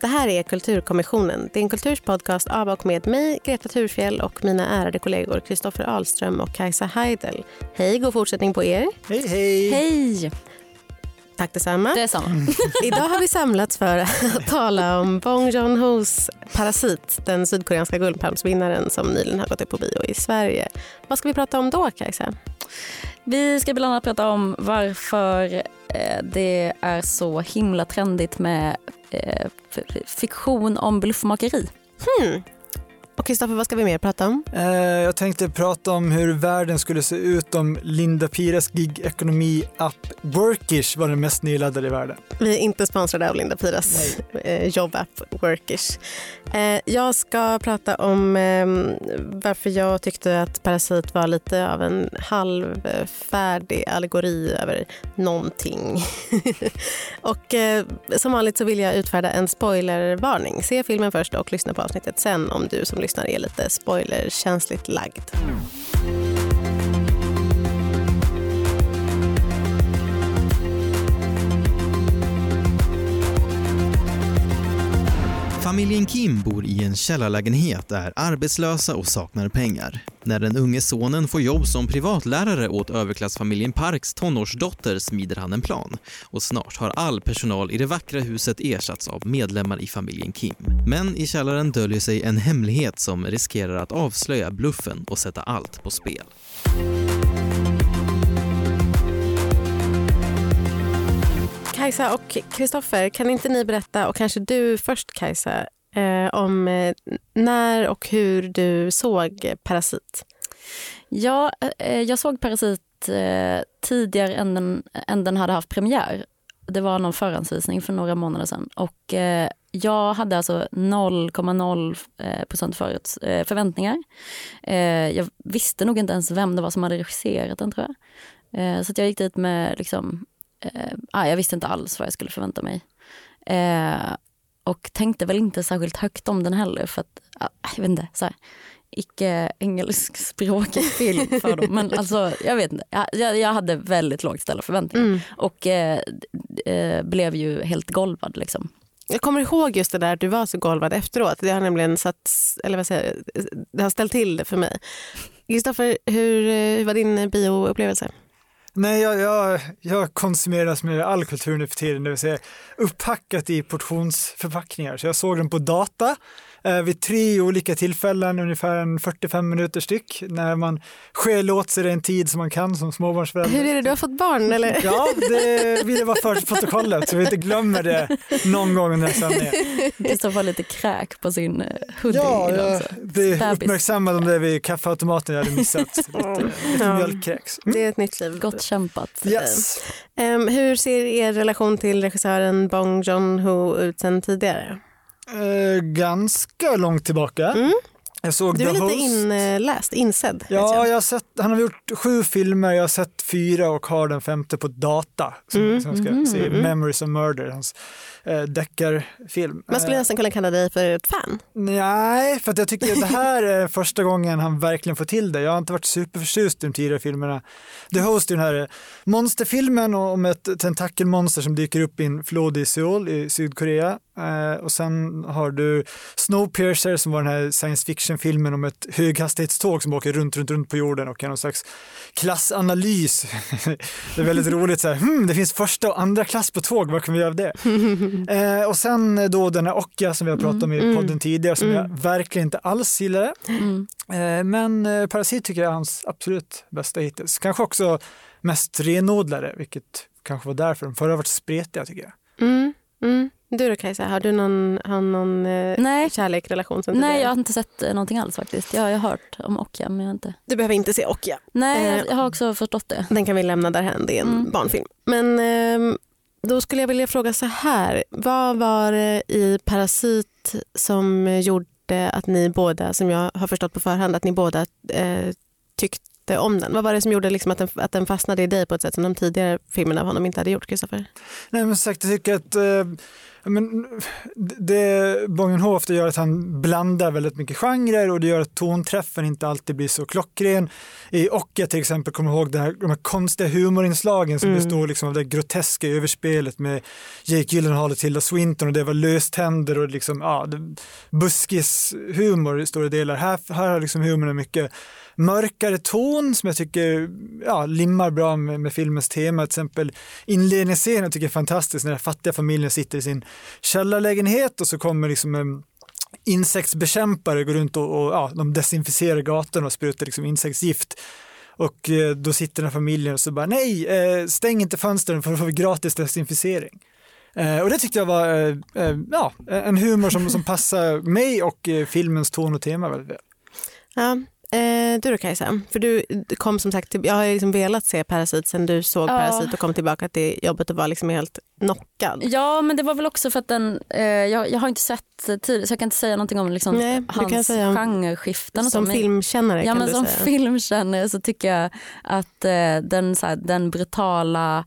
Det här är Kulturkommissionen. Det är en kulturspodcast av och med mig, Greta Thurfjell och mina ärade kollegor Kristoffer Ahlström och Kajsa Heidel. Hej, god fortsättning på er. Hej, hej. Hej! Tack detsamma. Detsamma. Idag har vi samlats för att tala om Bong Joon-Hos Parasit, den sydkoreanska guldpalmsvinnaren som nyligen har gått upp på bio i Sverige. Vad ska vi prata om då, Kajsa? Vi ska bland annat prata om varför eh, det är så himla trendigt med eh, fiktion om bluffmakeri. Hmm. Och Kristoffer, vad ska vi mer prata om? Eh, jag tänkte prata om hur världen skulle se ut om Linda Piras gig-ekonomi-app Workish var den mest nyladdade i världen. Vi är inte sponsrade av Linda Piras eh, jobbapp Workish. Eh, jag ska prata om eh, varför jag tyckte att Parasit var lite av en halvfärdig allegori över någonting. och eh, som vanligt så vill jag utfärda en spoilervarning. Se filmen först och lyssna på avsnittet sen om du som lyssnar är lite spoilerkänsligt lagd. Familjen Kim bor i en källarlägenhet, är arbetslösa och saknar pengar. När den unge sonen får jobb som privatlärare åt överklassfamiljen Parks tonårsdotter smider han en plan. Och snart har all personal i det vackra huset ersatts av medlemmar i familjen Kim. Men i källaren döljer sig en hemlighet som riskerar att avslöja bluffen och sätta allt på spel. Kajsa och Kristoffer, kan inte ni berätta, och kanske du först Kajsa, eh, om eh, när och hur du såg Parasit? Ja, eh, eh, jag såg Parasit eh, tidigare än den, än den hade haft premiär. Det var någon förhandsvisning för några månader sedan. Och, eh, jag hade alltså 0,0 eh, procent eh, förväntningar. jag visste nog inte ens vem det var som hade regisserat den tror jag. så jag gick dit med liksom, eh, ah, jag visste inte alls vad jag skulle förvänta mig. Eh, och tänkte väl inte särskilt högt om den heller för att, ah, jag vet inte, så här, icke engelskspråkig film för dem. Men alltså, jag vet inte, jag, jag hade väldigt lågt ställda förväntningar mm. och eh, eh, blev ju helt golvad liksom. Jag kommer ihåg just det där att du var så golvad efteråt. Det har nämligen satt, eller vad säger det har ställt till det för mig. Kristoffer, hur, hur var din bioupplevelse? Nej, jag, jag, jag konsumeras med all kultur nu för tiden, det vill säga upphackat i portionsförpackningar. Så jag såg den på data vid tre olika tillfällen, ungefär en 45 minuter styck, när man skäl åt sig den tid som man kan som småbarnsförälder. Hur är det, du har fått barn eller? Ja, det vill jag vara för protokollet så vi inte glömmer det någon gång under sändningen. Kristoffer har lite kräk på sin eh, hoodie Ja, jag blev uppmärksammad om det vid kaffeautomaten jag hade missat. Lite, lite ja. mjölkkräks. Mm. Det är ett nytt liv. Gott kämpat. Yes. Um, hur ser er relation till regissören Bong Joon-Ho ut sen tidigare? Eh, ganska långt tillbaka. Mm. Jag såg du är The lite Host. inläst, insedd. Ja, jag. har sett, han har gjort sju filmer, jag har sett fyra och har den femte på data. Som, mm. som ska mm. se mm. Memories of Murder, hans eh, deckarfilm. Man skulle eh, nästan kunna kalla dig för ett fan. Nej, för att jag tycker att det här är första gången han verkligen får till det. Jag har inte varit superförtjust i de tidigare filmerna. The Host är den här monsterfilmen om ett tentakelmonster som dyker upp i en flod i Seoul i Sydkorea. Eh, och sen har du Snowpiercer som var den här science fiction-filmen om ett höghastighetståg som åker runt, runt, runt på jorden och är någon slags klassanalys. det är väldigt roligt så här, hmm, det finns första och andra klass på tåg, vad kan vi göra av det? Eh, och sen då den här Okja som vi har pratat om i mm, podden tidigare som mm. jag verkligen inte alls gillade. Mm. Eh, men eh, Parasit tycker jag är hans absolut bästa hittills. Kanske också mest renodlade, vilket kanske var därför de förra varit spretiga tycker jag. Mm, mm. Du då Kajsa, har du någon, har någon eh, Nej. kärlek, relation sen Nej, jag har inte sett eh, någonting alls faktiskt. Jag, jag har hört om Okja men jag har inte... Du behöver inte se Okja. Nej, jag, jag har också förstått det. Den kan vi lämna därhän, det är en mm. barnfilm. Men eh, då skulle jag vilja fråga så här. Vad var det i Parasit som gjorde att ni båda, som jag har förstått på förhand, att ni båda eh, tyckte om den? Vad var det som gjorde liksom att, den, att den fastnade i dig på ett sätt som de tidigare filmerna av honom inte hade gjort, Kristoffer? Nej men sagt, jag tycker att eh men, det Bångenhof det gör att han blandar väldigt mycket genrer och det gör att tonträffen inte alltid blir så klockren. I Ocka till exempel, kommer ihåg det här, de här konstiga humorinslagen som mm. består liksom av det groteska överspelet med Jake Gyllenhaal och Tilda Swinton och det var löständer och liksom, ja, buskishumor i stora delar. Här, här har liksom humorn mycket mörkare ton som jag tycker ja, limmar bra med, med filmens tema. Till exempel inledningsscenen tycker jag är fantastisk när den fattiga familjen sitter i sin källarlägenhet och så kommer liksom en insektsbekämpare går runt och, och ja, de desinficerar gatorna och sprutar liksom insektsgift. Och eh, då sitter den här familjen och så bara nej, eh, stäng inte fönstren för då får vi gratis desinficering. Eh, och det tyckte jag var eh, eh, ja, en humor som, som passar mig och eh, filmens ton och tema väldigt väl. Ja, Eh, du då Kajsa, för du kom som sagt, jag har liksom velat se Parasit sen du såg ja. Parasit och kom tillbaka till jobbet och var liksom helt knockad. Ja men det var väl också för att den, eh, jag, jag har inte sett tidigare så jag kan inte säga någonting om liksom Nej, hans säga genreskiften. Och som så. filmkännare ja, kan men du som säga. filmkännare så tycker jag att eh, den, så här, den brutala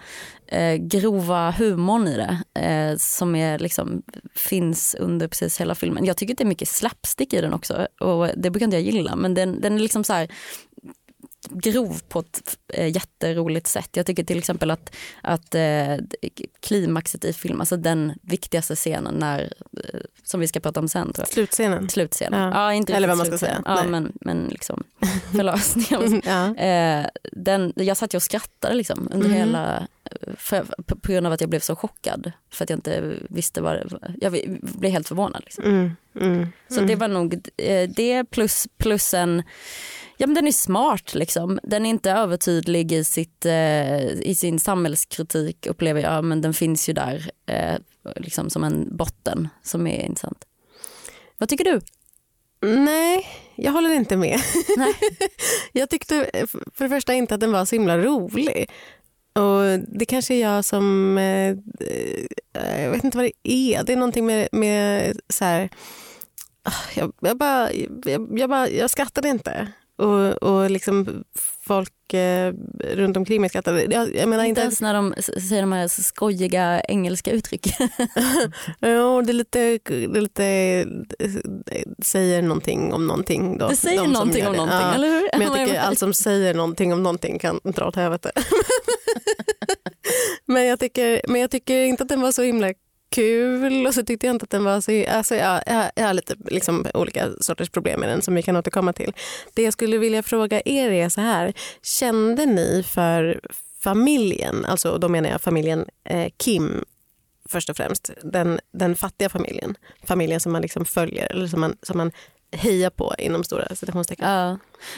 eh, grova humorn i det eh, som är, liksom, finns under precis hela filmen. Jag tycker att det är mycket slapstick i den också och det brukar inte jag gilla men den, den är liksom så här, grov på ett eh, jätteroligt sätt. Jag tycker till exempel att, att eh, klimaxet i filmen, alltså den viktigaste scenen när, eh, som vi ska prata om sen. Tror jag. Slutscenen? Slutscenen. Ja. ja inte Eller vad man ska säga. Ja, men, men liksom förlösningen. ja. eh, den, jag satt och skrattade liksom under mm. hela, för, på, på grund av att jag blev så chockad. För att jag inte visste vad det. Jag blev helt förvånad. Liksom. Mm. Mm. Så det mm. var nog eh, det plus, plus en Ja, men den är smart. Liksom. Den är inte övertydlig i, sitt, eh, i sin samhällskritik upplever jag. Men den finns ju där eh, liksom som en botten som är intressant. Vad tycker du? Nej, jag håller inte med. Jag tyckte för det första inte att den var så himla rolig. Och Det kanske är jag som... Eh, eh, jag vet inte vad det är. Det är någonting med, med så här, ah, jag, jag, bara, jag, jag, bara, jag skrattade inte. Och, och liksom folk eh, runt omkring mig skrattade. Jag, jag menar inte, inte ens när de säger de här skojiga engelska uttrycken. ja, det är lite, det är lite säger någonting om någonting. Då, det säger de någonting om någonting, ja. eller hur? Men jag tycker allt som säger någonting om någonting kan dra åt helvete. men, jag tycker, men jag tycker inte att den var så himla kul och så tyckte jag inte att den var så... Alltså jag, jag, har lite liksom olika sorters problem med den som vi kan återkomma till. Det jag skulle vilja fråga er är så här. Kände ni för familjen, alltså då menar jag familjen eh, Kim först och främst, den, den fattiga familjen, familjen som man liksom följer eller som man, som man hejar på inom stora citationstecken. Ja.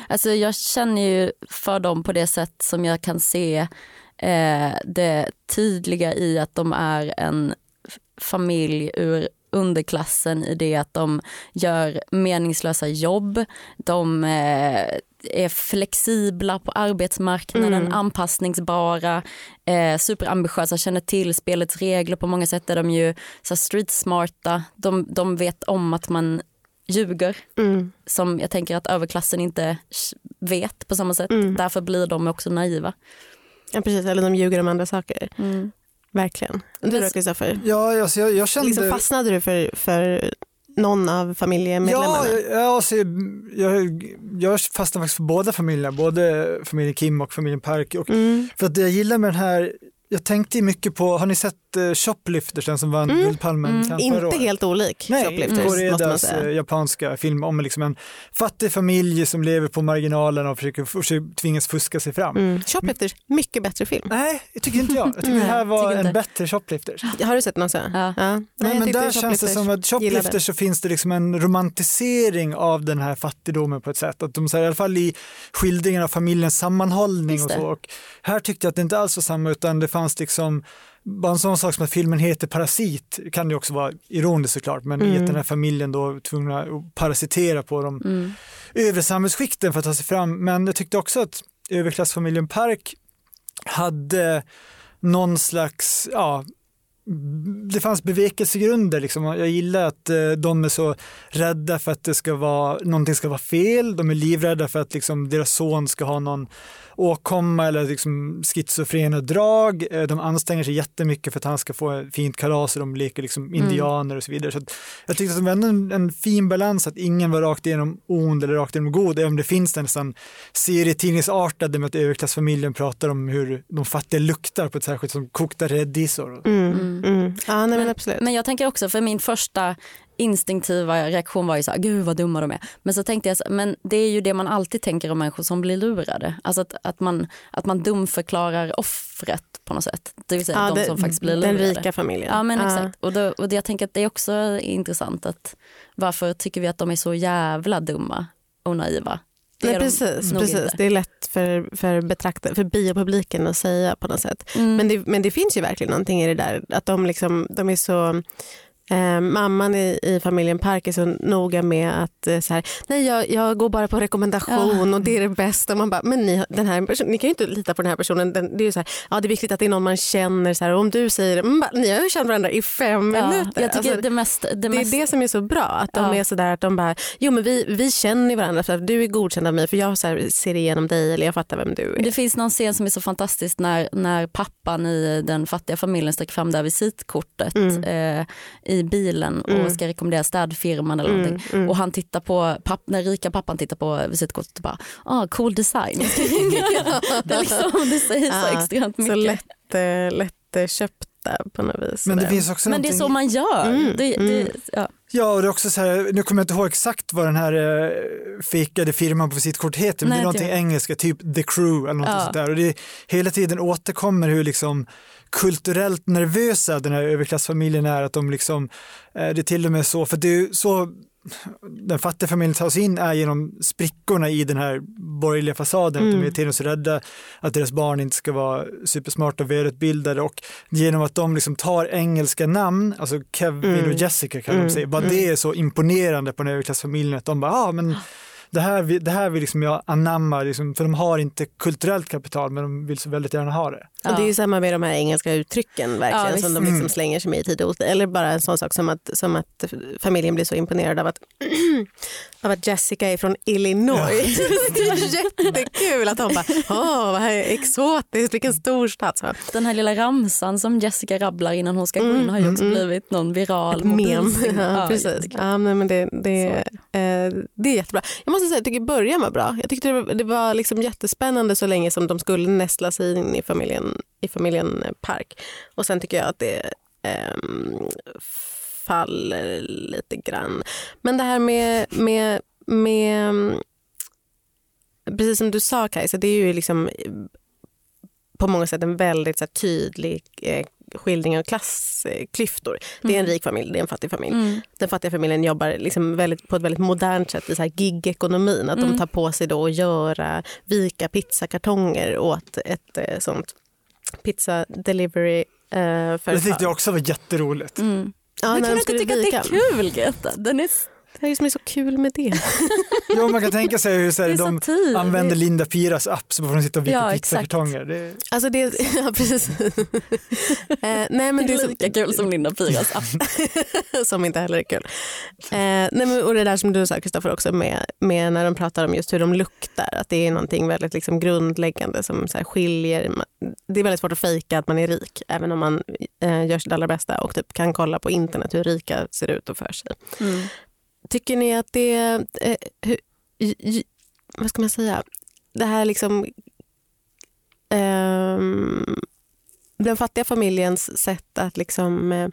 Alltså jag känner ju för dem på det sätt som jag kan se eh, det tydliga i att de är en familj ur underklassen i det att de gör meningslösa jobb, de eh, är flexibla på arbetsmarknaden, mm. anpassningsbara, eh, superambitiösa, känner till spelets regler. På många sätt är de ju så street smarta. De, de vet om att man ljuger, mm. som jag tänker att överklassen inte vet på samma sätt. Mm. Därför blir de också naiva. Ja, precis, eller de ljuger om andra saker. Mm. Verkligen. Du då Kristoffer? Ja, alltså, jag, jag kände... Liksom fastnade du för, för någon av familjemedlemmarna? Ja, ja alltså, jag, jag fastnade faktiskt för båda familjerna, både familjen Kim och familjen Park. Och mm. För att det jag gillar med den här jag tänkte mycket på, har ni sett uh, Shoplifters, den som vann mm. Guldpalmen? Mm. Inte helt olik Nej, Shoplifters. Koredas uh, japanska film om liksom en fattig familj som lever på marginalen och försöker, försöker tvingas fuska sig fram. Mm. Shoplifters, mycket bättre film. Nej, det tycker inte jag. Jag tycker det här var en bättre Shoplifters. Har du sett den också? Ja. ja. Nej, men där känns det som att Shoplifters så finns det liksom en romantisering av den här fattigdomen på ett sätt. Att de, så här, I alla fall i skildringen av familjens sammanhållning och så. Och här tyckte jag att det inte alls var samma utan det fanns fanns liksom bara en sån sak som att filmen heter Parasit kan ju också vara ironiskt såklart, men mm. i att den här familjen då tvungna att parasitera på de mm. övre samhällsskikten för att ta sig fram. Men jag tyckte också att överklassfamiljen Park hade någon slags, ja, det fanns bevekelsegrunder. Liksom. Jag gillar att eh, de är så rädda för att det ska vara, någonting ska vara fel. De är livrädda för att liksom, deras son ska ha någon åkomma eller liksom schizofrena drag. Eh, De anstränger sig jättemycket för att han ska få ett fint kalas och de leker liksom indianer och så vidare. Så att jag tyckte att de hade en, en fin balans att ingen var rakt igenom ond eller rakt igenom god, även om det finns den nästan serietidningsartade med att överklassfamiljen pratar om hur de fattiga luktar på ett särskilt som kokta rädisor. Mm. Mm. Ja, nej, men absolut. Men jag tänker också, för min första instinktiva reaktion var ju så här, gud vad dumma de är. Men så tänkte jag, så, men det är ju det man alltid tänker om människor som blir lurade. Alltså att, att, man, att man dumförklarar offret på något sätt. Det vill säga Ja, de det- som faktiskt blir lurade. Den rika familjen. Ja men exakt. Och, då, och det, jag tänker att det är också intressant att varför tycker vi att de är så jävla dumma och naiva? Det Nej, är de precis, precis. inte. Det är lätt för, för, betraktare, för biopubliken att säga på något sätt. Mm. Men, det, men det finns ju verkligen någonting i det där. Att de, liksom, de är så... Eh, mamman i, i familjen Park är så noga med att eh, så här, nej jag, jag går bara på rekommendation Ja. och det är det bästa. Man bara, men ni, den här person, ni kan ju inte lita på den här personen. Den, det är så här, ja, det är viktigt att det är någon man känner. Så här, och om du säger man bara, ni har ju känt varandra i fem ja, minuter. jag tycker Alltså, det, mest, det, det mest är det som är så bra. Att de Ja. är sådär att de bara, jo men vi, vi känner varandra för att du är godkänd av mig för jag så här, ser igenom dig eller jag fattar vem du är. Det finns någon scen som är så fantastisk när, när pappan i den fattiga familjen sträcker fram det här visitkortet Mm. eh, i bilen och Mm. ska rekommendera städfirman eller Mm, någonting. mm. Och han tittar på, papp, den rika pappan tittar på visitkortet och bara, ah, cool design. Det, liksom, det säger så Ja, extremt mycket. Så lätt, eh, lätt eh, köpta på något vis. Men det sådär. finns också Men det är någonting- så man gör. Mm, Det, det, mm. ja. Ja, och det är också så här, nu kommer jag inte ihåg exakt vad den här eh, fejkade firman på visitkortet heter, men Nej, det är någonting jag. engelska, typ The Crew eller något Ja. sånt där. Och det hela tiden återkommer hur liksom kulturellt nervösa den här överklassfamiljen är, att de liksom, eh, det är till och med så, för det är så den fattiga familjen tas in är genom sprickorna i den här borgerliga fasaden. Att de Mm. är till och så rädda att deras barn inte ska vara supersmarta och välutbildade och genom att de liksom tar engelska namn, alltså Kevin Mm. och Jessica kan Mm. de säga, bara Mm. det är så imponerande på den överklassfamiljen att de bara, ja ah, men det här, vill- det här vill liksom jag anamma, liksom, för de har inte kulturellt kapital men de vill så väldigt gärna ha det. Och det är ju samma med de här engelska uttrycken verkligen Ja, som de liksom Mm. slänger sig med i tid och. Eller bara en sån sak som att, som att familjen blir så imponerad av att, av att Jessica är från Illinois. det är jättekul att de bara, åh vad här exotiskt, vilken storstad. Så. Den här lilla ramsan som Jessica rabblar innan hon ska gå in Mm, har ju också mm, blivit någon viral Ett mem. Ja, precis. Ja, nej, men det, det, eh, det är jättebra. Jag måste säga, jag tycker början var bra. Jag tyckte det var, det var liksom jättespännande så länge som de skulle nästla sig in i familjen, i familjen Park. Och sen tycker jag att det eh, faller lite grann. Men det här med, med, med ehm, precis som du sa Kajsa, det är ju liksom eh, på många sätt en väldigt så här, tydlig eh, skildring av klassklyftor. Det är en Mm. rik familj, det är en fattig familj. Mm. Den fattiga familjen jobbar liksom väldigt, på ett väldigt modernt sätt i så här gig-ekonomin. Att de Mm. tar på sig då att göra, vika pizzakartonger åt ett eh, sånt pizza delivery eh, Det företag. tyckte jag också var jätteroligt. Mm. Ja, Hur när kan de du inte tycka att det är kul Greta? Den är, Det är ju som är så kul med det. Jo, man kan tänka sig hur så det här, är de satir. använder Linda Piras app så får de sitta och vika Ja, pizzakartonger. Det, Alltså det, ja, precis. eh, nej, men Det det är är så, lika kul som Linda Piras app. som inte heller är kul. Eh, nej, men, och det där som du sa Kristoffer också med, med när de pratar om just hur de luktar, att det är någonting väldigt liksom, grundläggande som så här, skiljer. Det är väldigt svårt att fejka att man är rik, även om man eh, gör sitt allra bästa och typ kan kolla på internet hur rika ser ut och för sig. Mm. Tycker ni att det, eh, hur, j, j, vad ska man säga, det här liksom Eh, den fattiga familjens sätt att liksom eh,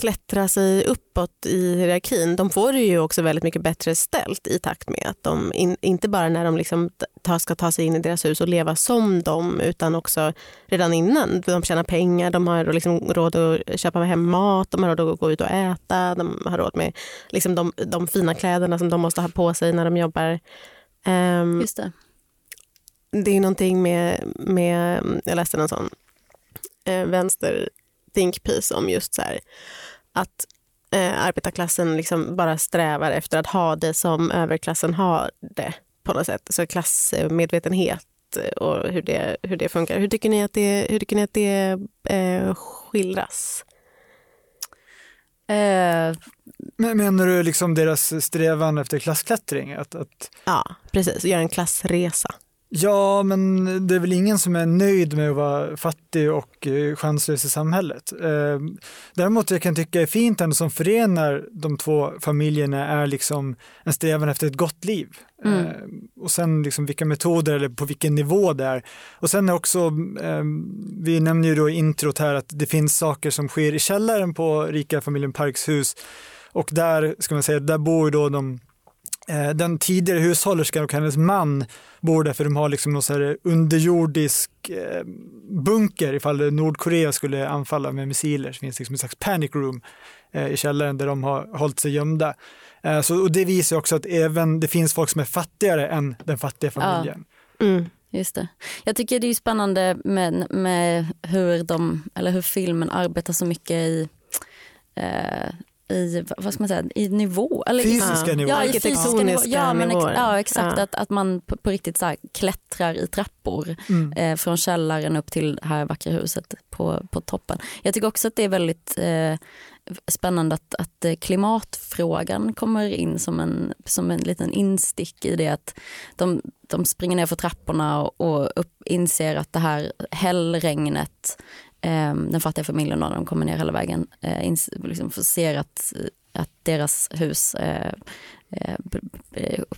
klättra sig uppåt i hierarkin. De får det ju också väldigt mycket bättre ställt i takt med att de, in, inte bara när de liksom ta, ska ta sig in i deras hus och leva som dem utan också redan innan. De tjänar pengar, de har liksom råd att köpa hem mat, de har råd att gå ut och äta, de har råd med liksom de, de fina kläderna som de måste ha på sig när de jobbar. Ehm, Just det. det är någonting med, med jag läste en sån eh, vänster think piece om just så här att eh, arbetarklassen liksom bara strävar efter att ha det som överklassen har det på något sätt. Så klassmedvetenhet och hur det, hur det funkar. Hur tycker ni att det, hur tycker ni att det eh, skildras? Eh, Men, menar du liksom deras strävan efter klassklättring? Att, att, Ja, precis. Göra en klassresa. Ja, men det är väl ingen som är nöjd med att vara fattig och eh, chanslös i samhället. Eh, däremot jag kan tycka är fint ändå som förenar de två familjerna är liksom en strävan efter ett gott liv. Mm. Eh, och sen liksom vilka metoder eller på vilken nivå det är. Och sen är också, eh, vi nämner ju då i introt här att det finns saker som sker i källaren på rika familjen Parks hus. Och där, ska man säga, där bor då de den tidigare hushållerskan och hennes man bor där för de har liksom någon så underjordisk eh, bunker ifall Nordkorea skulle anfalla med missiler. Så finns det liksom en slags panic room eh, i källaren där de har hållit sig gömda. Eh, så, och det visar också att även det finns folk som är fattigare än den fattiga familjen. Mm. Just det. Jag tycker det är spännande med, med hur, de, eller hur filmen arbetar så mycket i, eh, i vad ska man säga, i nivå. Eller, Fysiska Ja. nivåer. Ja, i fysiska nivåer. Ja, men ex, ja exakt. Ja. Att, att man på, på riktigt så här klättrar i trappor Mm. eh, från källaren upp till det här vackra huset på, på toppen. Jag tycker också att det är väldigt eh, spännande att, att eh, klimatfrågan kommer in som en, som en liten instick i det att de, de springer ner för trapporna och, och upp, inser att det här hällregnet eh, den fattiga familjen då, när de kommer ner hela vägen eh, ins- liksom ser att, att deras hus eh, eh, b-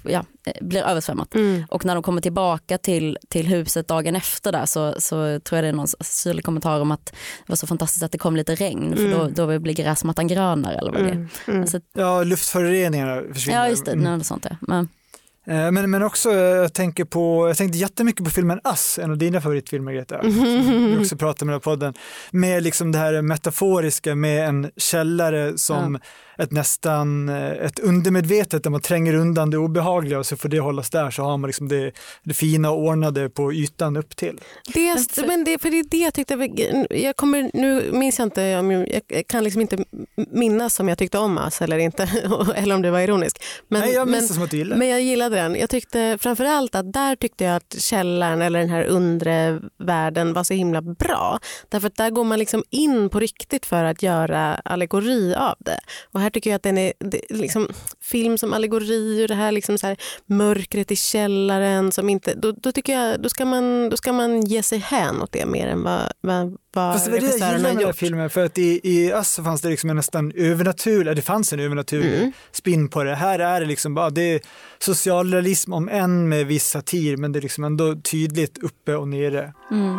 ja, eh, blir översvämmat. Mm. Och när de kommer tillbaka till, till huset dagen efter där så, så tror jag det är någon syrlig kommentar om att det var så fantastiskt att det kom lite regn för Mm. då, då blir gräsmattan grönare eller vad det är. Mm. Mm. Alltså, Ja, luftföroreningarna försvinner. ja just det, Mm. något sånt ja. Men, Eh, Men, men också, eh, jag tänker på, jag tänkte jättemycket på filmen Us, en av dina favoritfilmer Greta, som du också pratar med i podden, med liksom det här metaforiska med en källare som ett nästan, eh, ett undermedvetet där man tränger undan det obehagliga och så får det hållas där så har man liksom det, det fina och ordnade på ytan upp till. Det, Men det, för det är det jag tyckte, jag kommer, nu minns jag inte, jag kan liksom inte minnas om jag tyckte om Us eller inte, eller om du var ironisk. Men, Nej, jag minns men, det som att du gillar. men jag gillade den. Jag tyckte framförallt att där tyckte jag att källaren eller den här undre världen var så himla bra. Därför att där går man liksom in på riktigt för att göra allegori av det. Och här tycker jag att den är, det, är liksom, film som allegori och det här, liksom så här mörkret i källaren. Som inte, då, då tycker jag då ska, man, då ska man ge sig hän åt det mer än vad, vad, vad Fast regissören har med den här gjort. filmen, för att i, i Us så fanns det liksom en nästan övernaturlig, det fanns en övernaturlig Mm. spin på det. Här är det liksom bara, det är socialrealism om än med viss satir, men det är liksom ändå tydligt uppe och nere. mm.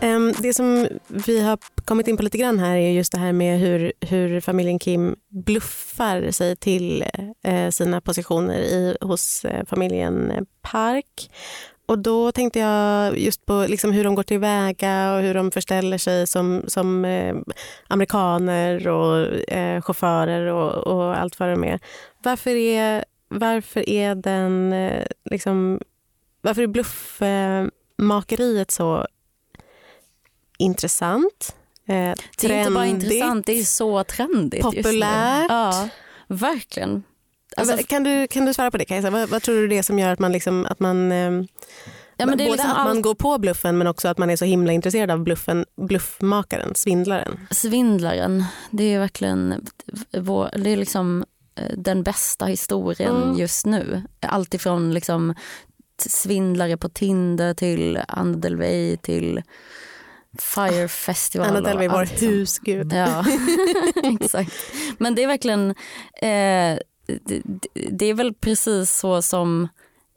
Ehm, det som vi har kommit in på lite grann här är just det här med hur, hur familjen Kim bluffar sig till eh, sina positioner i, hos eh, familjen Park. Och då tänkte jag just på liksom hur de går tillväga och hur de förställer sig som, som eh, amerikaner och eh, chaufförer och, och allt vad de är. Varför är, varför är den eh, liksom, varför är bluff... Eh, bluffmakeriet så intressant? Eh, Det är inte bara intressant, det är så trendigt. Populärt. Ja, verkligen. Alltså, kan, du, kan du svara på det Kajsa? Vad, vad tror du det är som gör att man, liksom, att man eh, ja, både liksom att man allt- går på bluffen men också att man är så himla intresserad av bluffen, bluffmakaren, svindlaren. Svindlaren, det är verkligen vår, det är liksom eh, den bästa historien Mm. just nu. Allt ifrån liksom svindlare på Tinder till Anna Delvey till Fire Festival. Anna Delvey, vår allt sånt. husgud. Ja, exakt. Men det är verkligen, eh, det, det är väl precis så som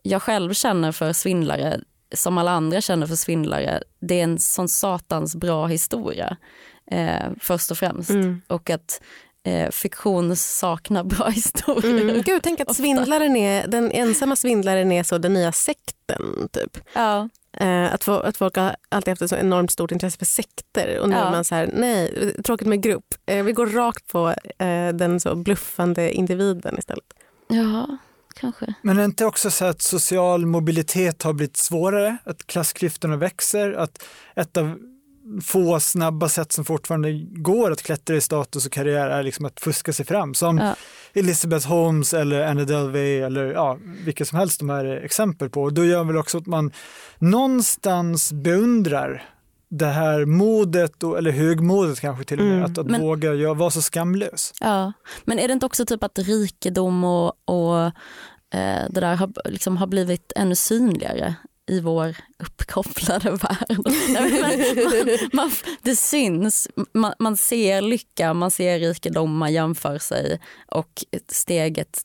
jag själv känner för svindlare, som alla andra känner för svindlare. Det är en sån satans bra historia, eh, först och främst. Mm. Och att eh, fiktion saknar bra historier. Mm. Gud, tänk att svindlaren är, den ensamma svindlaren är så den nya sekten. typ. Ja. Eh, att, att folk har alltid haft ett så enormt stort intresse för sekter och nu Ja. är man så här, nej, tråkigt med grupp. Eh, vi går rakt på eh, den så bluffande individen istället. ja, kanske. Men är det inte också så att social mobilitet har blivit svårare? Att klassklyftorna växer? Att ett av få snabba sätt som fortfarande går att klättra i status och karriär är liksom att fuska sig fram. Som Ja. Elizabeth Holmes eller Anna Delvey eller ja, vilka som helst de här är exempel på. Och då gör väl också att man någonstans beundrar det här modet, och, eller högmodet kanske till och med, Mm. att, att Men- våga vara så skamlös. Ja. Men är det inte också typ att rikedom och, och eh, det där har, liksom, har blivit ännu synligare i vår uppkopplade värld? Man, man, det syns, man, man ser lycka, man ser rikedom, man jämför sig och steget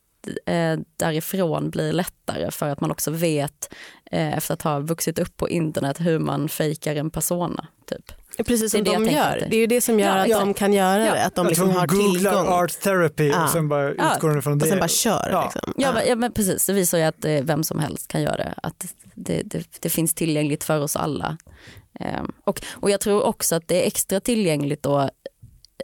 eh, därifrån blir lättare för att man också vet eh, efter att ha vuxit upp på internet hur man fejkar en persona. Typ. Precis som Det är det de gör. det- är ju det som gör Ja, att ja. de kan göra Ja. det. Att de Att liksom har googlar tillgång. art therapy Ja. och sen bara utgår från det. och sen bara kör. Ja. Liksom. Ja, men, ja men precis, det visar ju att eh, vem som helst kan göra det. Att det, det, det finns tillgängligt för oss alla. Ehm, och, och jag tror också att det är extra tillgängligt då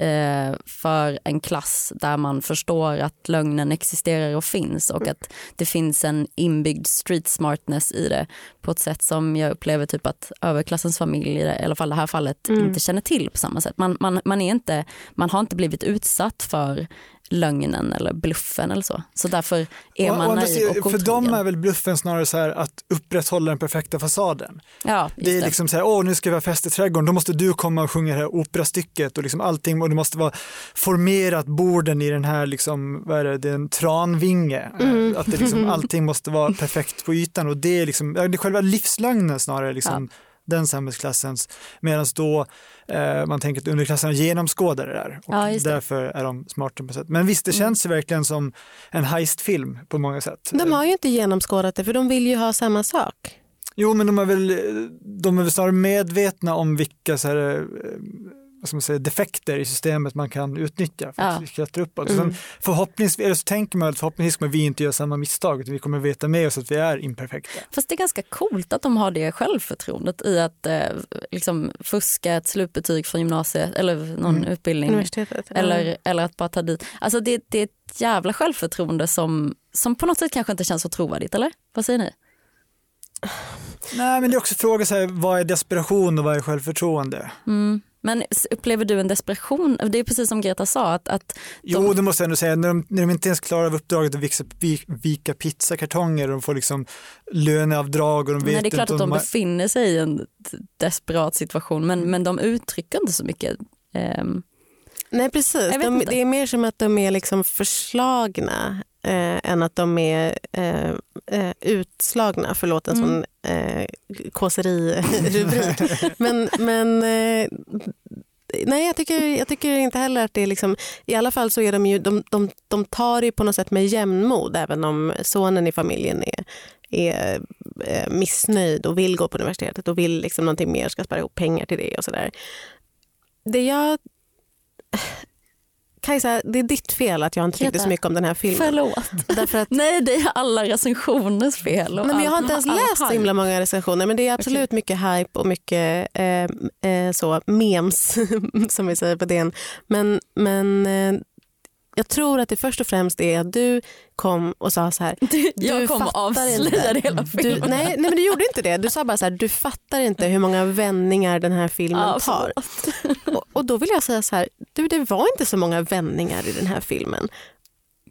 eh, för en klass där man förstår att lögnen existerar och finns och att det finns en inbyggd street smartness i det på ett sätt som jag upplever typ att överklassens familj, i alla fall det här fallet, Mm. inte känner till på samma sätt. Man, man, man, är inte, man har inte blivit utsatt för lögnen eller bluffen eller så. Så därför är man andra naiv och för dem otrogen. är väl bluffen snarare så här att upprätthålla den perfekta fasaden. Ja, Det är liksom så här, åh nu ska vi ha fest i trädgården, då måste du komma och sjunga det här operastycket och liksom allting och det måste vara formerat borden i den här liksom, vad är det, det är en tranvinge. Mm. Att det liksom, allting måste vara perfekt på ytan och det är liksom, ja, det är själva livslögnen snarare liksom den samhällsklassens, medan då eh, man tänker att underklassen har genomskådat det där och Ja, det. därför är de smartare på sätt. Men visst, det känns ju verkligen som en heistfilm på många sätt. De har ju inte genomskådat det för de vill ju ha samma sak. Jo, men de är väl, de är väl snarare medvetna om vilka så här, eh, vad ska man säga, defekter i systemet man kan utnyttja för att Ja. klättra uppåt. Mm. Sen förhoppningsvis, eller så tänker man att förhoppningsvis kommer vi inte göra samma misstag, utan vi kommer veta med oss att vi är imperfekta. Fast det är ganska coolt att de har det självförtroendet i att eh, liksom fuska ett slutbetyg från gymnasiet eller någon Mm. utbildning. Universitetet. Eller, eller att bara ta dit. Alltså det, det är ett jävla självförtroende som, som på något sätt kanske inte känns så trovärdigt, eller? Vad säger ni? Nej, men det är också fråga så här, vad är desperation och vad är självförtroende? Mm. Men upplever du en desperation? Det är precis som Greta sa, att, att Jo, det måste jag ändå säga, när de, när de inte ens klarar av uppdraget att vika, vi- vika pizzakartonger och de får liksom löneavdrag och de vet nej, det är klart att de har- befinner sig i en desperat situation, men, men de uttrycker inte så mycket. Ehm, Nej precis, de, det är mer som att de är liksom förslagna eh, än att de är eh, eh, utslagna. Förlåt en Mm. sån eh, kåseri-rubrik. men men eh, nej, jag tycker, jag tycker inte heller att det är liksom, i alla fall så är de ju, de, de, de tar det på något sätt med jämnmod även om sonen i familjen är, är eh, missnöjd och vill gå på universitetet och vill liksom någonting mer, ska spara ihop pengar till det och sådär. Det jag Kajsa, det är ditt fel att jag inte tyckte så mycket om den här filmen. förlåt. Därför att, Nej, det är alla recensioners fel. nej, men jag har inte ens läst så himla många recensioner men det är absolut mycket hype och mycket eh, eh, så memes som vi säger på DN. Men, men eh, jag tror att det först och främst är att du kom och sa så här. Jag Du kommer fattar avslöja inte. hela Du, filmen. nej, nej men du gjorde inte det. Du sa bara så här, du fattar inte hur många vändningar den här filmen Ja, tar. Och, och då vill jag säga så här, du det var inte så många vändningar i den här filmen.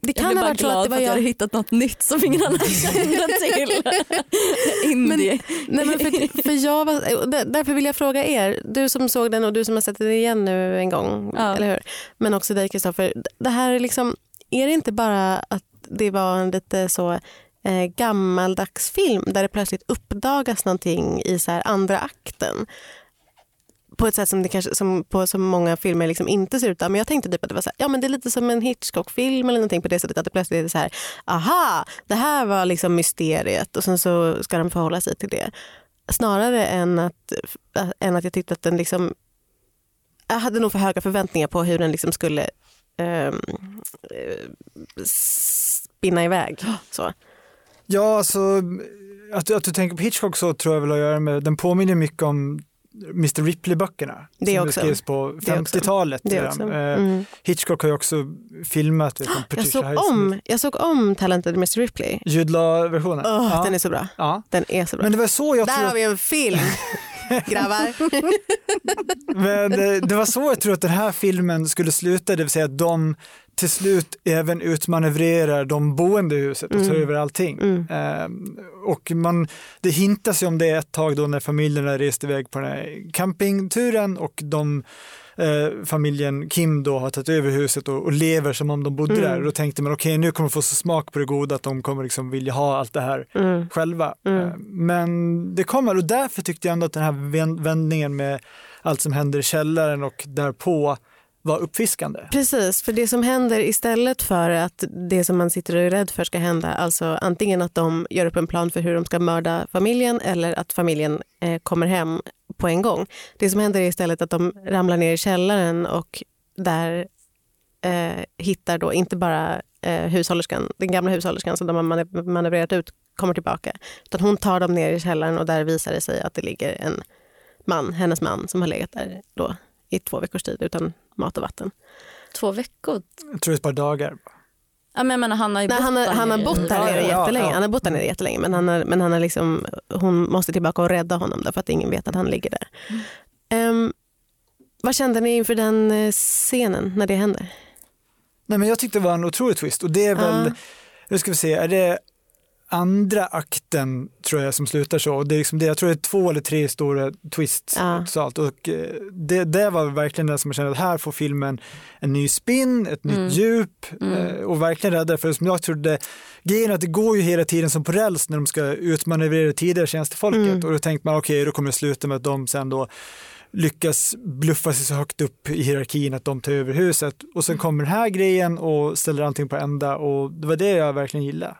Det Jag kan blev ha bara glad för att jag hade jag. hittat något nytt som ingen annan kände till. Indie. Nej, men för, för jag var, därför vill jag fråga er, du som såg den och du som har sett den igen nu en gång, Ja. eller hur? Men också dig Kristoffer. Det här är liksom, är det inte bara att det var en lite så eh, gammaldags film där det plötsligt uppdagas någonting i så här andra akten? På ett sätt som, det kanske, som på så många filmer liksom inte ser ut. Men jag tänkte typ att det var så här, ja men det är lite som en Hitchcock-film eller någonting på det sättet att det plötsligt är så här, aha, det här var liksom mysteriet och sen så ska de förhålla sig till det. Snarare än att, äh, än att jag tyckte att den liksom, jag hade nog för höga förväntningar på hur den liksom skulle ehm, eh, spinna iväg. Så. Ja, alltså att, du- att du tänker på Hitchcock så tror jag väl att göra med, den påminner mycket om Mr Ripley-böckerna. Som också. skrevs på Det också. 50-talet. Det redan. också. Eh, Mm. Hitchcock har ju också filmat vet, Jag Patricia såg, om, jag såg om Talented Mr Ripley. Jude Law-versionen. Åh, ja. Den är så bra. ja. Den är så bra. Men det var så jag Där tror har vi en film, grabbar. Men eh, det var så jag tror att den här filmen skulle sluta, det vill säga att de till slut även utmanövrerar de boende i huset och tar Mm. över allting. Mm. Ehm, och man, det hintas ju om det ett tag då när familjerna reste iväg på den här campingturen och de eh, familjen Kim då har tagit över huset och, och lever som om de bodde Mm. där. Och då tänkte man okej nu kommer de få så smak på det goda att de kommer liksom vilja ha allt det här Mm. själva. Mm. Eh, Men det kommer och därför tyckte jag ändå att den här vän- vändningen med allt som händer i källaren och därpå var uppfiskande. Precis, för det som händer istället för att det som man sitter och är rädd för ska hända, alltså antingen att de gör upp en plan för hur de ska mörda familjen eller att familjen eh, kommer hem på en gång. Det som händer är istället att de ramlar ner i källaren och där eh, hittar då inte bara eh, hushållerskan, den gamla hushållerskan som de har manövrerat ut kommer tillbaka, utan hon tar dem ner i källaren och där visar det sig att det ligger en man, hennes man, som har legat där då i två veckors tid utan mat och vatten. Två veckor? Jag tror ett par dagar. Ja, men jag menar, han har ju Nej, bott han, har, han har bott där nere jättelänge. Han har bott där nere jättelänge men, han har, men han har liksom, hon måste tillbaka och rädda honom därför att ingen vet att han ligger där. Ehm, vad kände ni inför den eh, scenen när det hände? Nej, men jag tyckte det var en otrolig twist och det är väl, Ja. hur ska vi se, är det andra akten tror jag som slutar så. Det är liksom det, jag tror det är två eller tre stora twists Ja. totalt. Och eh, det, det var verkligen det som jag kände att här får filmen en ny spin, ett Mm. nytt djup Mm. eh, och verkligen rädda för som jag trodde, grejen att det går ju hela tiden som på räls när de ska utmanövrera tidigare tjänstefolket Mm. och då tänkte man okej då kommer det sluta med att de sen då lyckas bluffa sig så högt upp i hierarkin att de tar över huset och sen kommer den här grejen och ställer allting på ända och det var det jag verkligen gillade.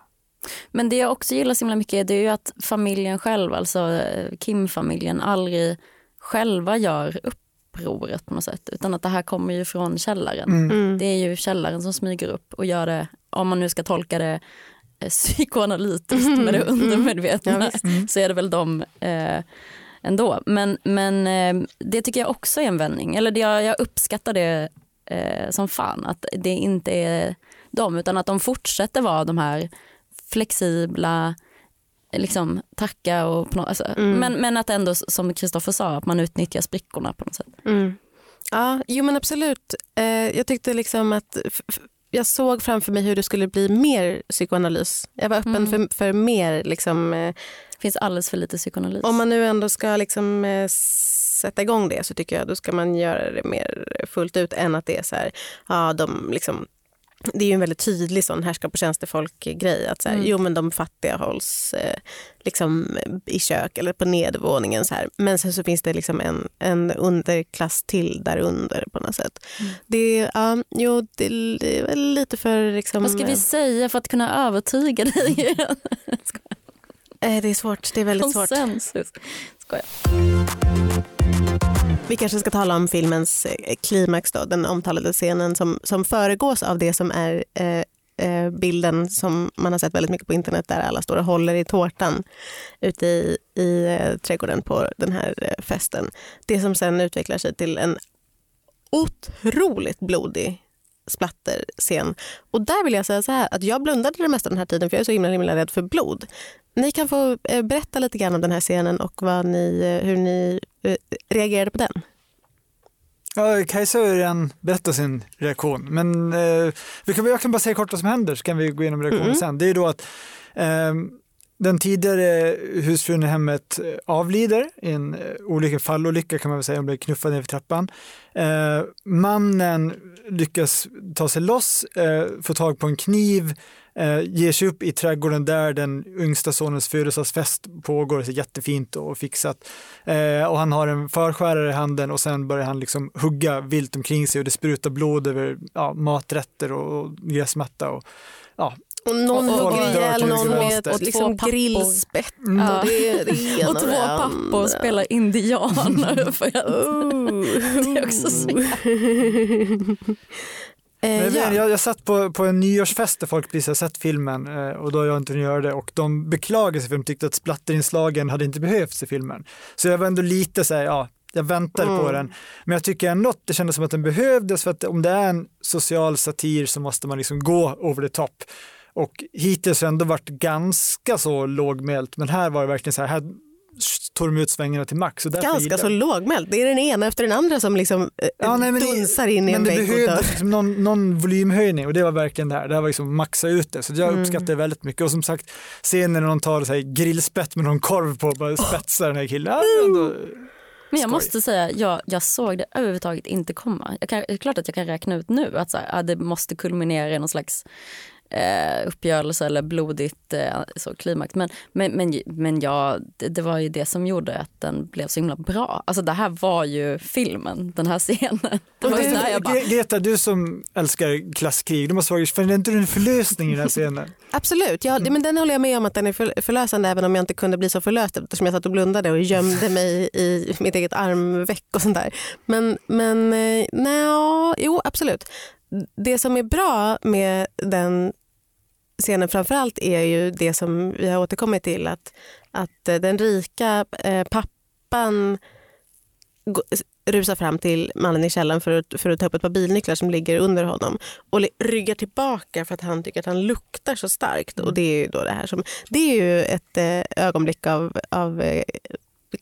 Men det jag också gillar så himla mycket det är ju att familjen själv, alltså eh, Kim-familjen, aldrig själva gör upproret på något sätt. Utan att det här kommer ju från källaren. Mm. Mm. Det är ju källaren som smyger upp och gör det, om man nu ska tolka det eh, psykoanalytiskt med det Mm. undermedvetna, Ja, visst. så är det väl de eh, ändå. Men, men eh, det tycker jag också är en vändning. Eller det, jag, jag uppskattar det eh, som fan, att det inte är de, utan att de fortsätter vara de här flexibla, liksom tacka och på något, alltså, Mm. men, men att ändå som Kristoffer sa, att man utnyttjar sprickorna på något sätt. Mm. Ja, jo men absolut. Eh, jag tyckte liksom att jag såg framför mig hur det skulle bli mer psykoanalys. Jag var öppen Mm. för, för mer liksom, eh, Det finns alldeles för lite psykoanalys. Om man nu ändå ska liksom, eh, sätta igång det så tycker jag då ska man göra det mer fullt ut än att det är så här, ja, de liksom, det är ju en väldigt tydlig sån härska på tjänstefolk-grej. Att så här, Mm. Jo men de fattiga hålls eh, liksom, i kök eller på nedervåningen. Så här. Men sen så finns det liksom en, en underklass till där under på något sätt. Mm. Det, ja, jo, det, det är lite för... Liksom, Vad ska vi säga för att kunna övertyga dig? eh, det är svårt. Det är väldigt svårt. Konsensus. Skojar. Vi kanske ska tala om filmens eh, klimax, då, den omtalade scenen som, som föregås av det som är eh, eh, bilden som man har sett väldigt mycket på internet där alla står och håller i tårtan ute i, i eh, trädgården på den här eh, festen. Det som sen utvecklar sig till en otroligt blodig splatterscen. Och där vill jag säga så här att jag blundade det mesta den här tiden för jag är så himla, himla rädd för blod. Ni kan få eh, berätta lite grann om den här scenen och vad ni, eh, hur ni eh, reagerade på den. Ja, Kajsa har redan berättat sin reaktion, men eh, vi kan, jag kan bara säga kort vad som händer så kan vi gå igenom reaktionen Mm. sen. Det är ju då att eh, den tidigare eh, husfrun i hemmet eh, avlider i en eh, olycka, fallolycka kan man väl säga, hon blev knuffad ner för trappan. Eh, mannen lyckas ta sig loss, eh, få tag på en kniv, eh, ger sig upp i trädgården där den yngsta sonens födelsedagsfest pågår, så jättefint och fixat. Eh, och han har en förskärare i handen och sen börjar han liksom hugga vilt omkring sig och det sprutar blod över ja, maträtter och, och gräsmatta. Och, ja. Och någon Och hugger ihjäl någon med ett Och liksom grillspett. Mm. Ja. Och det, det Och två pappor spelar indianer. För att, Oh. det är också så Eh, Men jag, ja. vet, jag, jag satt på, på en nyårsfest där folk precis har sett filmen eh, och då har jag inte göra det och de beklagade sig för de tyckte att splatterinslagen hade inte behövts i filmen. Så jag var ändå lite så här, ja, jag väntade på Mm. den. Men jag tycker ändå att det kändes som att den behövdes för att om det är en social satir så måste man liksom gå over the top. Och hittills det ändå varit ganska så lågmält men här var det verkligen så här, här tog de ut svängarna till max. Och Ganska så lågmält. Det är den ena efter den andra som liksom eh, Ja, nej, men det- dunsar in i men en det vägg. och behövdes dör. liksom någon, någon volymhöjning och det var verkligen det här. Det här var liksom maxa ut det. Så jag Mm. uppskattar det väldigt mycket. Och som sagt, scenen när någon tar så här, grillspett med någon korv på och bara spetsar den här killen. Ja, ändå, Men jag Skoj. måste säga, jag, jag såg det överhuvudtaget inte komma. Jag kan, det är klart att jag kan räkna ut nu att så här, ja, det måste kulminera i någon slags eh, uppgörelse eller blodigt eh, så, klimax. Men, men, men, men ja, det, det var ju det som gjorde att den blev så himla bra. Alltså det här var ju filmen, den här scenen. Det var där jag bara, Gre- Greta, du som älskar klasskrig, du måste fråga, för det är inte en förlösning i den här scenen? Absolut, ja, Mm. men den håller jag med om att den är för, förlösande även om jag inte kunde bli så förlöst eftersom jag satt och blundade och gömde mig i mitt eget armveck och sånt där. Men, men eh, nej, jo absolut. Det som är bra med den scenen framförallt är ju det som vi har återkommit till att, att eh, den rika eh, pappan rusar fram till mannen i källaren för att, för att ta upp ett par bilnycklar som ligger under honom och ryggar tillbaka för att han tycker att han luktar så starkt. Och det är ju då det här som, det är ju ett eh, ögonblick av, av eh,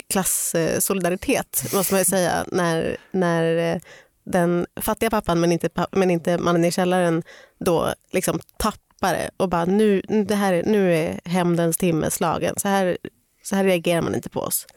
klassolidaritet måste man ju säga när, när eh, den fattiga pappan men inte, men inte mannen i källaren då liksom tappar det och bara nu, det här, är- nu är hämndens timme slagen. Så här, så här reagerar man inte på oss.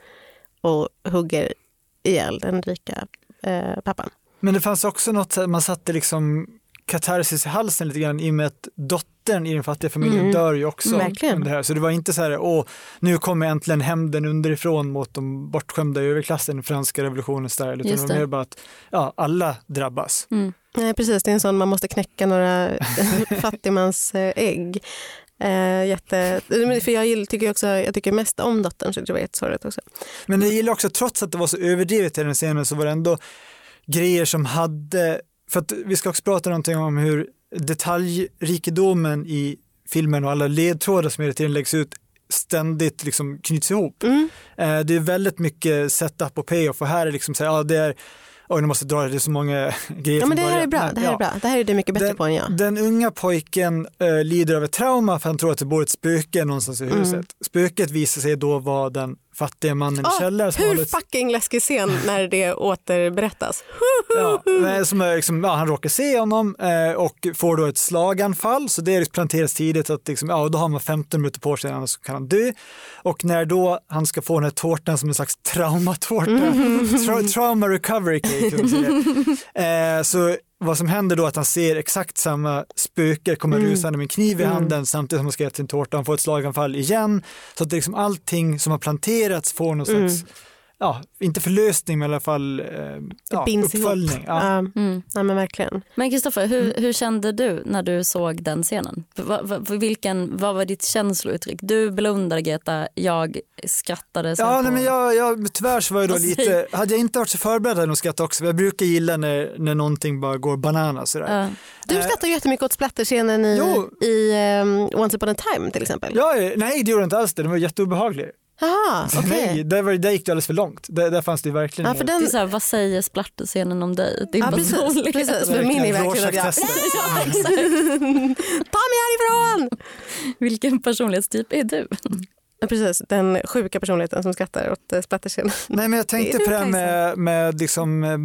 Och hugger ihjäl den rika eh, pappan. Men det fanns också något, man satte liksom katarsis i halsen lite grann i och med att dottern i den fattiga familjen Mm. dör ju också. Verkligen. under Det här. Så det var inte så här, åh, nu kommer äntligen hämnden underifrån mot de bortskämda i överklassen franska revolutionens style. Utan Just det var mer bara att ja, alla drabbas. mm. Nej, precis, det är en sån man måste knäcka några fattigmans eh, ägg. Eh, jätte, för jag tycker också, jag tycker mest om dottern så det var jättesorgligt också. Men jag gillar också, trots att det var så överdrivet i den scenen så var det ändå grejer som hade, för att vi ska också prata någonting om hur detaljrikedomen i filmen och alla ledtrådar som hela tiden läggs ut ständigt liksom knyts ihop. Mm. Eh, Det är väldigt mycket setup och payoff och här är liksom så här, ja det är, oj nu måste jag dra det, är så många grejer Ja, men det här är bra. Men, Det här ja. är bra. Det här är du mycket bättre Den- på än jag. Den unga pojken eh, lider av ett trauma för han tror att det bor ett spöke någonstans i Mm. huset. Spöket visar sig då vara den fattiga mannen Ah, i källaren. som hur ett- fucking läskig scen när det återberättas. Ja, som är liksom, ja, han råkar se honom eh, och får då ett slaganfall så det planteras tidigt att liksom, ja, då har man 15 minuter på sig annars kan han dö. Och när då han ska få den här tårtan som en slags traumatårta, tra- trauma recovery cake, eh, så vad som händer då är att han ser exakt samma spöke komma rusande med en kniv i handen samtidigt som han ska äta sin tårta. Han får ett slaganfall igen. Så att det liksom allting som har planterats får någon slags, ja, inte förlösning men i alla fall eh, ja, ihop. uppföljning. Ja. Ja, Mm. nej, men verkligen. Men Kristoffer, hur, hur kände du när du såg den scenen? Va, vilken, vad var ditt känslouttryck? Du blundade Greta, jag skrattade. Ja, nej, men jag, jag, tyvärr så var jag då lite, hade jag inte varit så förberedd hade jag nog skrattat också. Jag brukar gilla när, när någonting bara går bananas sådär. Ja. Du Eh, skrattar ju jättemycket åt splatterscenen i, Jo. i um, Once upon a time till exempel. Ja, nej, det gjorde jag inte alls det. Den var jätteobehaglig. Jaha, okej. Nej, där, var, där gick det alldeles för långt. Där, där fanns det verkligen Ja, för Det den, är så här, vad säger splatterscenen om dig? Det är Ja, bara precis, dåligt. precis. För min är verkligen att jag... Rorschach-testet. Ta mig härifrån! Vilken personlighetstyp är du? Ja, precis, den sjuka personligheten som skrattar åt uh, splatterscenen. Nej, men jag tänkte Det på det här med, med liksom, eh,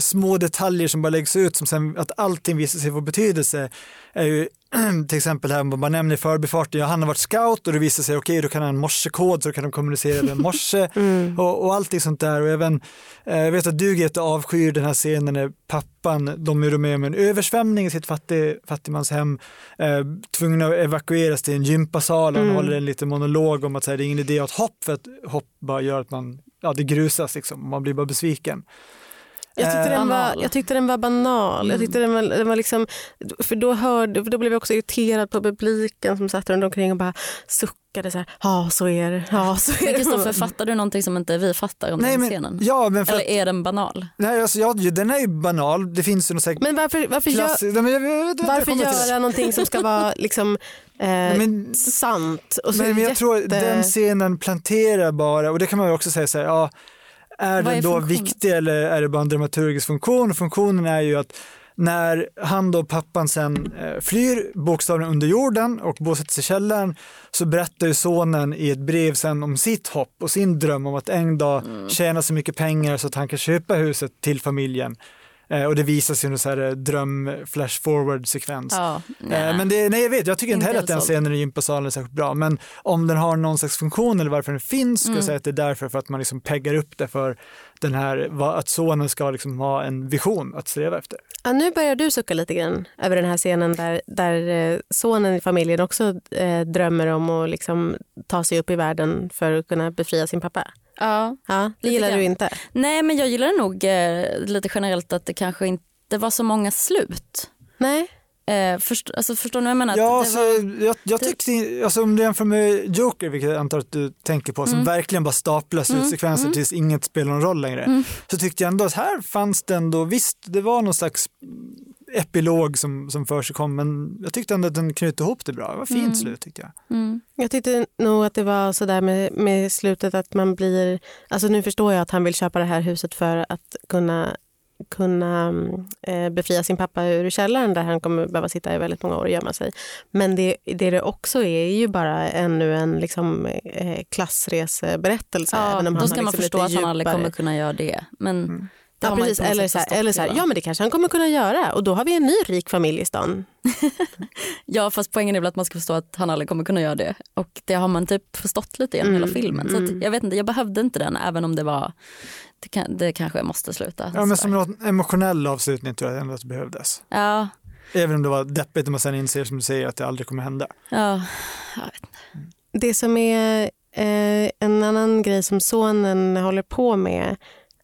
små detaljer som bara läggs ut, som sen, att allting visar sig få betydelse. Är ju, till exempel här, man nämner i förbifarten, ja, han har varit scout och det visar sig, okej, då kan han morsekod så då kan de kommunicera med morse Mm. och, och allting sånt där. Och även, eh, jag vet att du Greta avskyr den här scenen när pappan, de är med om en översvämning i sitt fattig, fattigmanshem, eh, tvungna att evakueras till en gympasal och han Mm. håller en liten monolog om att så här, det är ingen idé att hopp för att hopp bara gör att man, ja det grusas liksom, man blir bara besviken. Jag tyckte, den var, Banal. jag tyckte den var banal. Jag tyckte den var, den var liksom, för då, hörde, för då blev jag också irriterad på publiken som satt runt omkring och bara suckade så här. Ja, så är det. Ja, så är Men det. Kristoffer, fattar du någonting som inte vi fattar om Nej, den men, scenen? ja, men för Eller är den banal? nej, alltså, ja, den är ju banal. Det finns ju något säkert Men varför, varför, gör, klassiskt. Nej, men jag, varför göra någonting som ska vara liksom, eh, men- sant? Och så är Men, jag jätte... tror den scenen planterar bara, och det kan man ju också säga så här, ja, är är den då funktionen? viktig eller är det bara en dramaturgisk funktion? Funktionen är ju att när han och pappan sen eh, flyr bokstavligen under jorden och bosätter sig i källaren så berättar ju sonen i ett brev sen om sitt hopp och sin dröm om att en dag Mm. tjäna så mycket pengar så att han kan köpa huset till familjen. Eh, och det visas ju en så här eh, dröm flash forward sekvens. Eh, Men det, nej jag vet, jag tycker inte Inte heller att den scenen i gympasalen är särskilt bra. Men om den har någon slags funktion eller varför den finns, ska jag säga att det är därför för att man liksom peggar upp det för den här, att sonen ska liksom ha en vision att sträva efter. Ja, nu börjar du sucka lite grann över den här scenen där, där sonen i familjen också eh, drömmer om att liksom ta sig upp i världen för att kunna befria sin pappa. Ja. Ja, det gillar grann. du inte? Nej men jag gillar nog eh, lite generellt att det kanske inte var så många slut. Nej. Eh, först, alltså, förstår ni vad jag menar? Att Ja, det alltså, var, jag, jag tyckte, alltså, om du jämför med Joker, vilket jag antar att du tänker på, som verkligen bara staplar slutsekvenser tills inget spelar någon roll längre, så tyckte jag ändå att här fanns det ändå, visst det var någon slags epilog som, som för sig kom, men jag tyckte ändå att den knöt ihop det bra. Det var fint slut tyckte jag. mm. Jag tyckte nog att det var sådär med, med slutet att man blir... Alltså nu förstår jag att han vill köpa det här huset för att kunna kunna eh, befria sin pappa ur källaren där han kommer behöva sitta i väldigt många år och gömma sig. Men det det, det också är ju bara ännu en liksom, eh, klassreseberättelse. ja, även om då han ska man liksom förstå att han aldrig kommer kunna göra det. Men det Ja, precis. inte Eller så, här, eller så här, ja men det kanske han kommer kunna göra och då har vi en ny rik familj i stan. Ja fast poängen är väl att man ska förstå att han aldrig kommer kunna göra det. Och det har man typ förstått lite genom hela filmen. Så att, jag vet inte, jag behövde inte den även om det var, det, kan, det kanske måste sluta. Ja, men Så. som någon emotionell avslutning tror jag ändå att det behövdes. ja, Även om det var deppigt när man sen inser som du säger att det aldrig kommer hända. ja, Det som är eh, en annan grej som sonen håller på med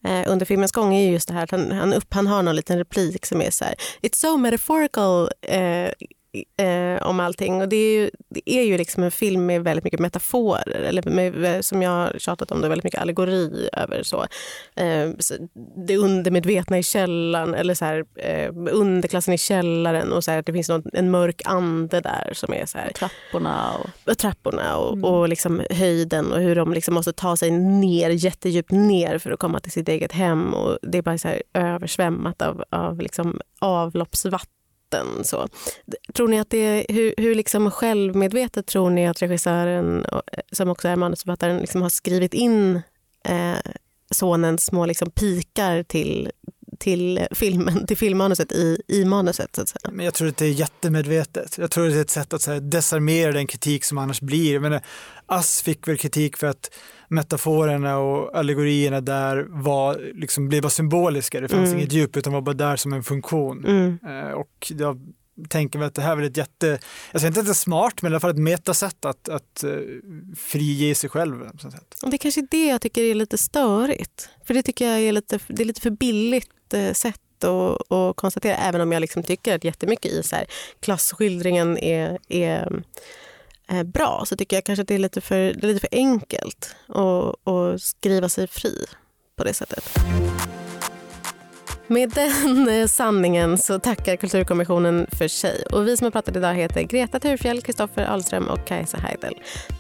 Eh, under filmens gång är ju just det här att han, han, upp, han har någon liten replik som är så här It's so metaphorical eh, eh, om allting. Och det är ju, det är ju liksom en film med väldigt mycket metaforer, eller med, som jag har tjatat om, det är väldigt mycket allegori över så. Eh, så det undermedvetna i källaren, eller så här, eh, underklassen i källaren och så här, det finns någon, en mörk ande där som är så här, trapporna och och trapporna och, och liksom höjden och hur de liksom måste ta sig ner jättedjupt ner för att komma till sitt eget hem. Och det är bara så översvämmat av, av liksom avloppsvatten. Så. Tror ni att det är, hur, hur liksom självmedvetet tror ni att regissören, eh, som också är manusförfattaren, liksom har skrivit in eh, sonens små liksom pikar till, till filmen, till filmmanuset i, i manuset? Så att säga? Men jag tror att det är jättemedvetet. Jag tror att det är ett sätt att så här, desarmera den kritik som annars blir. Men Ass fick väl kritik för att metaforerna och allegorierna där var, liksom, blev bara symboliska. Det fanns Mm. inget djup utan var bara där som en funktion. Mm. Eh, och jag tänker mig att det här är väl ett jätte, jag säger inte att det är smart, men i alla fall ett metasätt att, att uh, frige sig själv. På sätt. Och Det är kanske är det jag tycker är lite störigt. För det tycker jag är lite, det är lite för billigt eh, sätt att, att konstatera. Även om jag liksom tycker att jättemycket i så här, klassskildringen är, är eh, bra så tycker jag kanske att det är lite för, det är lite för enkelt att, att skriva sig fri på det sättet. Med den eh, sanningen så tackar Kulturkommissionen för sig. Och vi som har pratat idag heter Greta Thurfjell, Kristoffer Ahlström och Kajsa Heidel.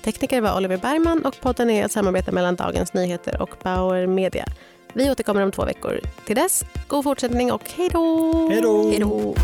Tekniker var Oliver Bergman och podden är ett samarbete mellan Dagens Nyheter och Bauer Media. Vi återkommer om två veckor. Till dess, god fortsättning och! Hej då! hej då.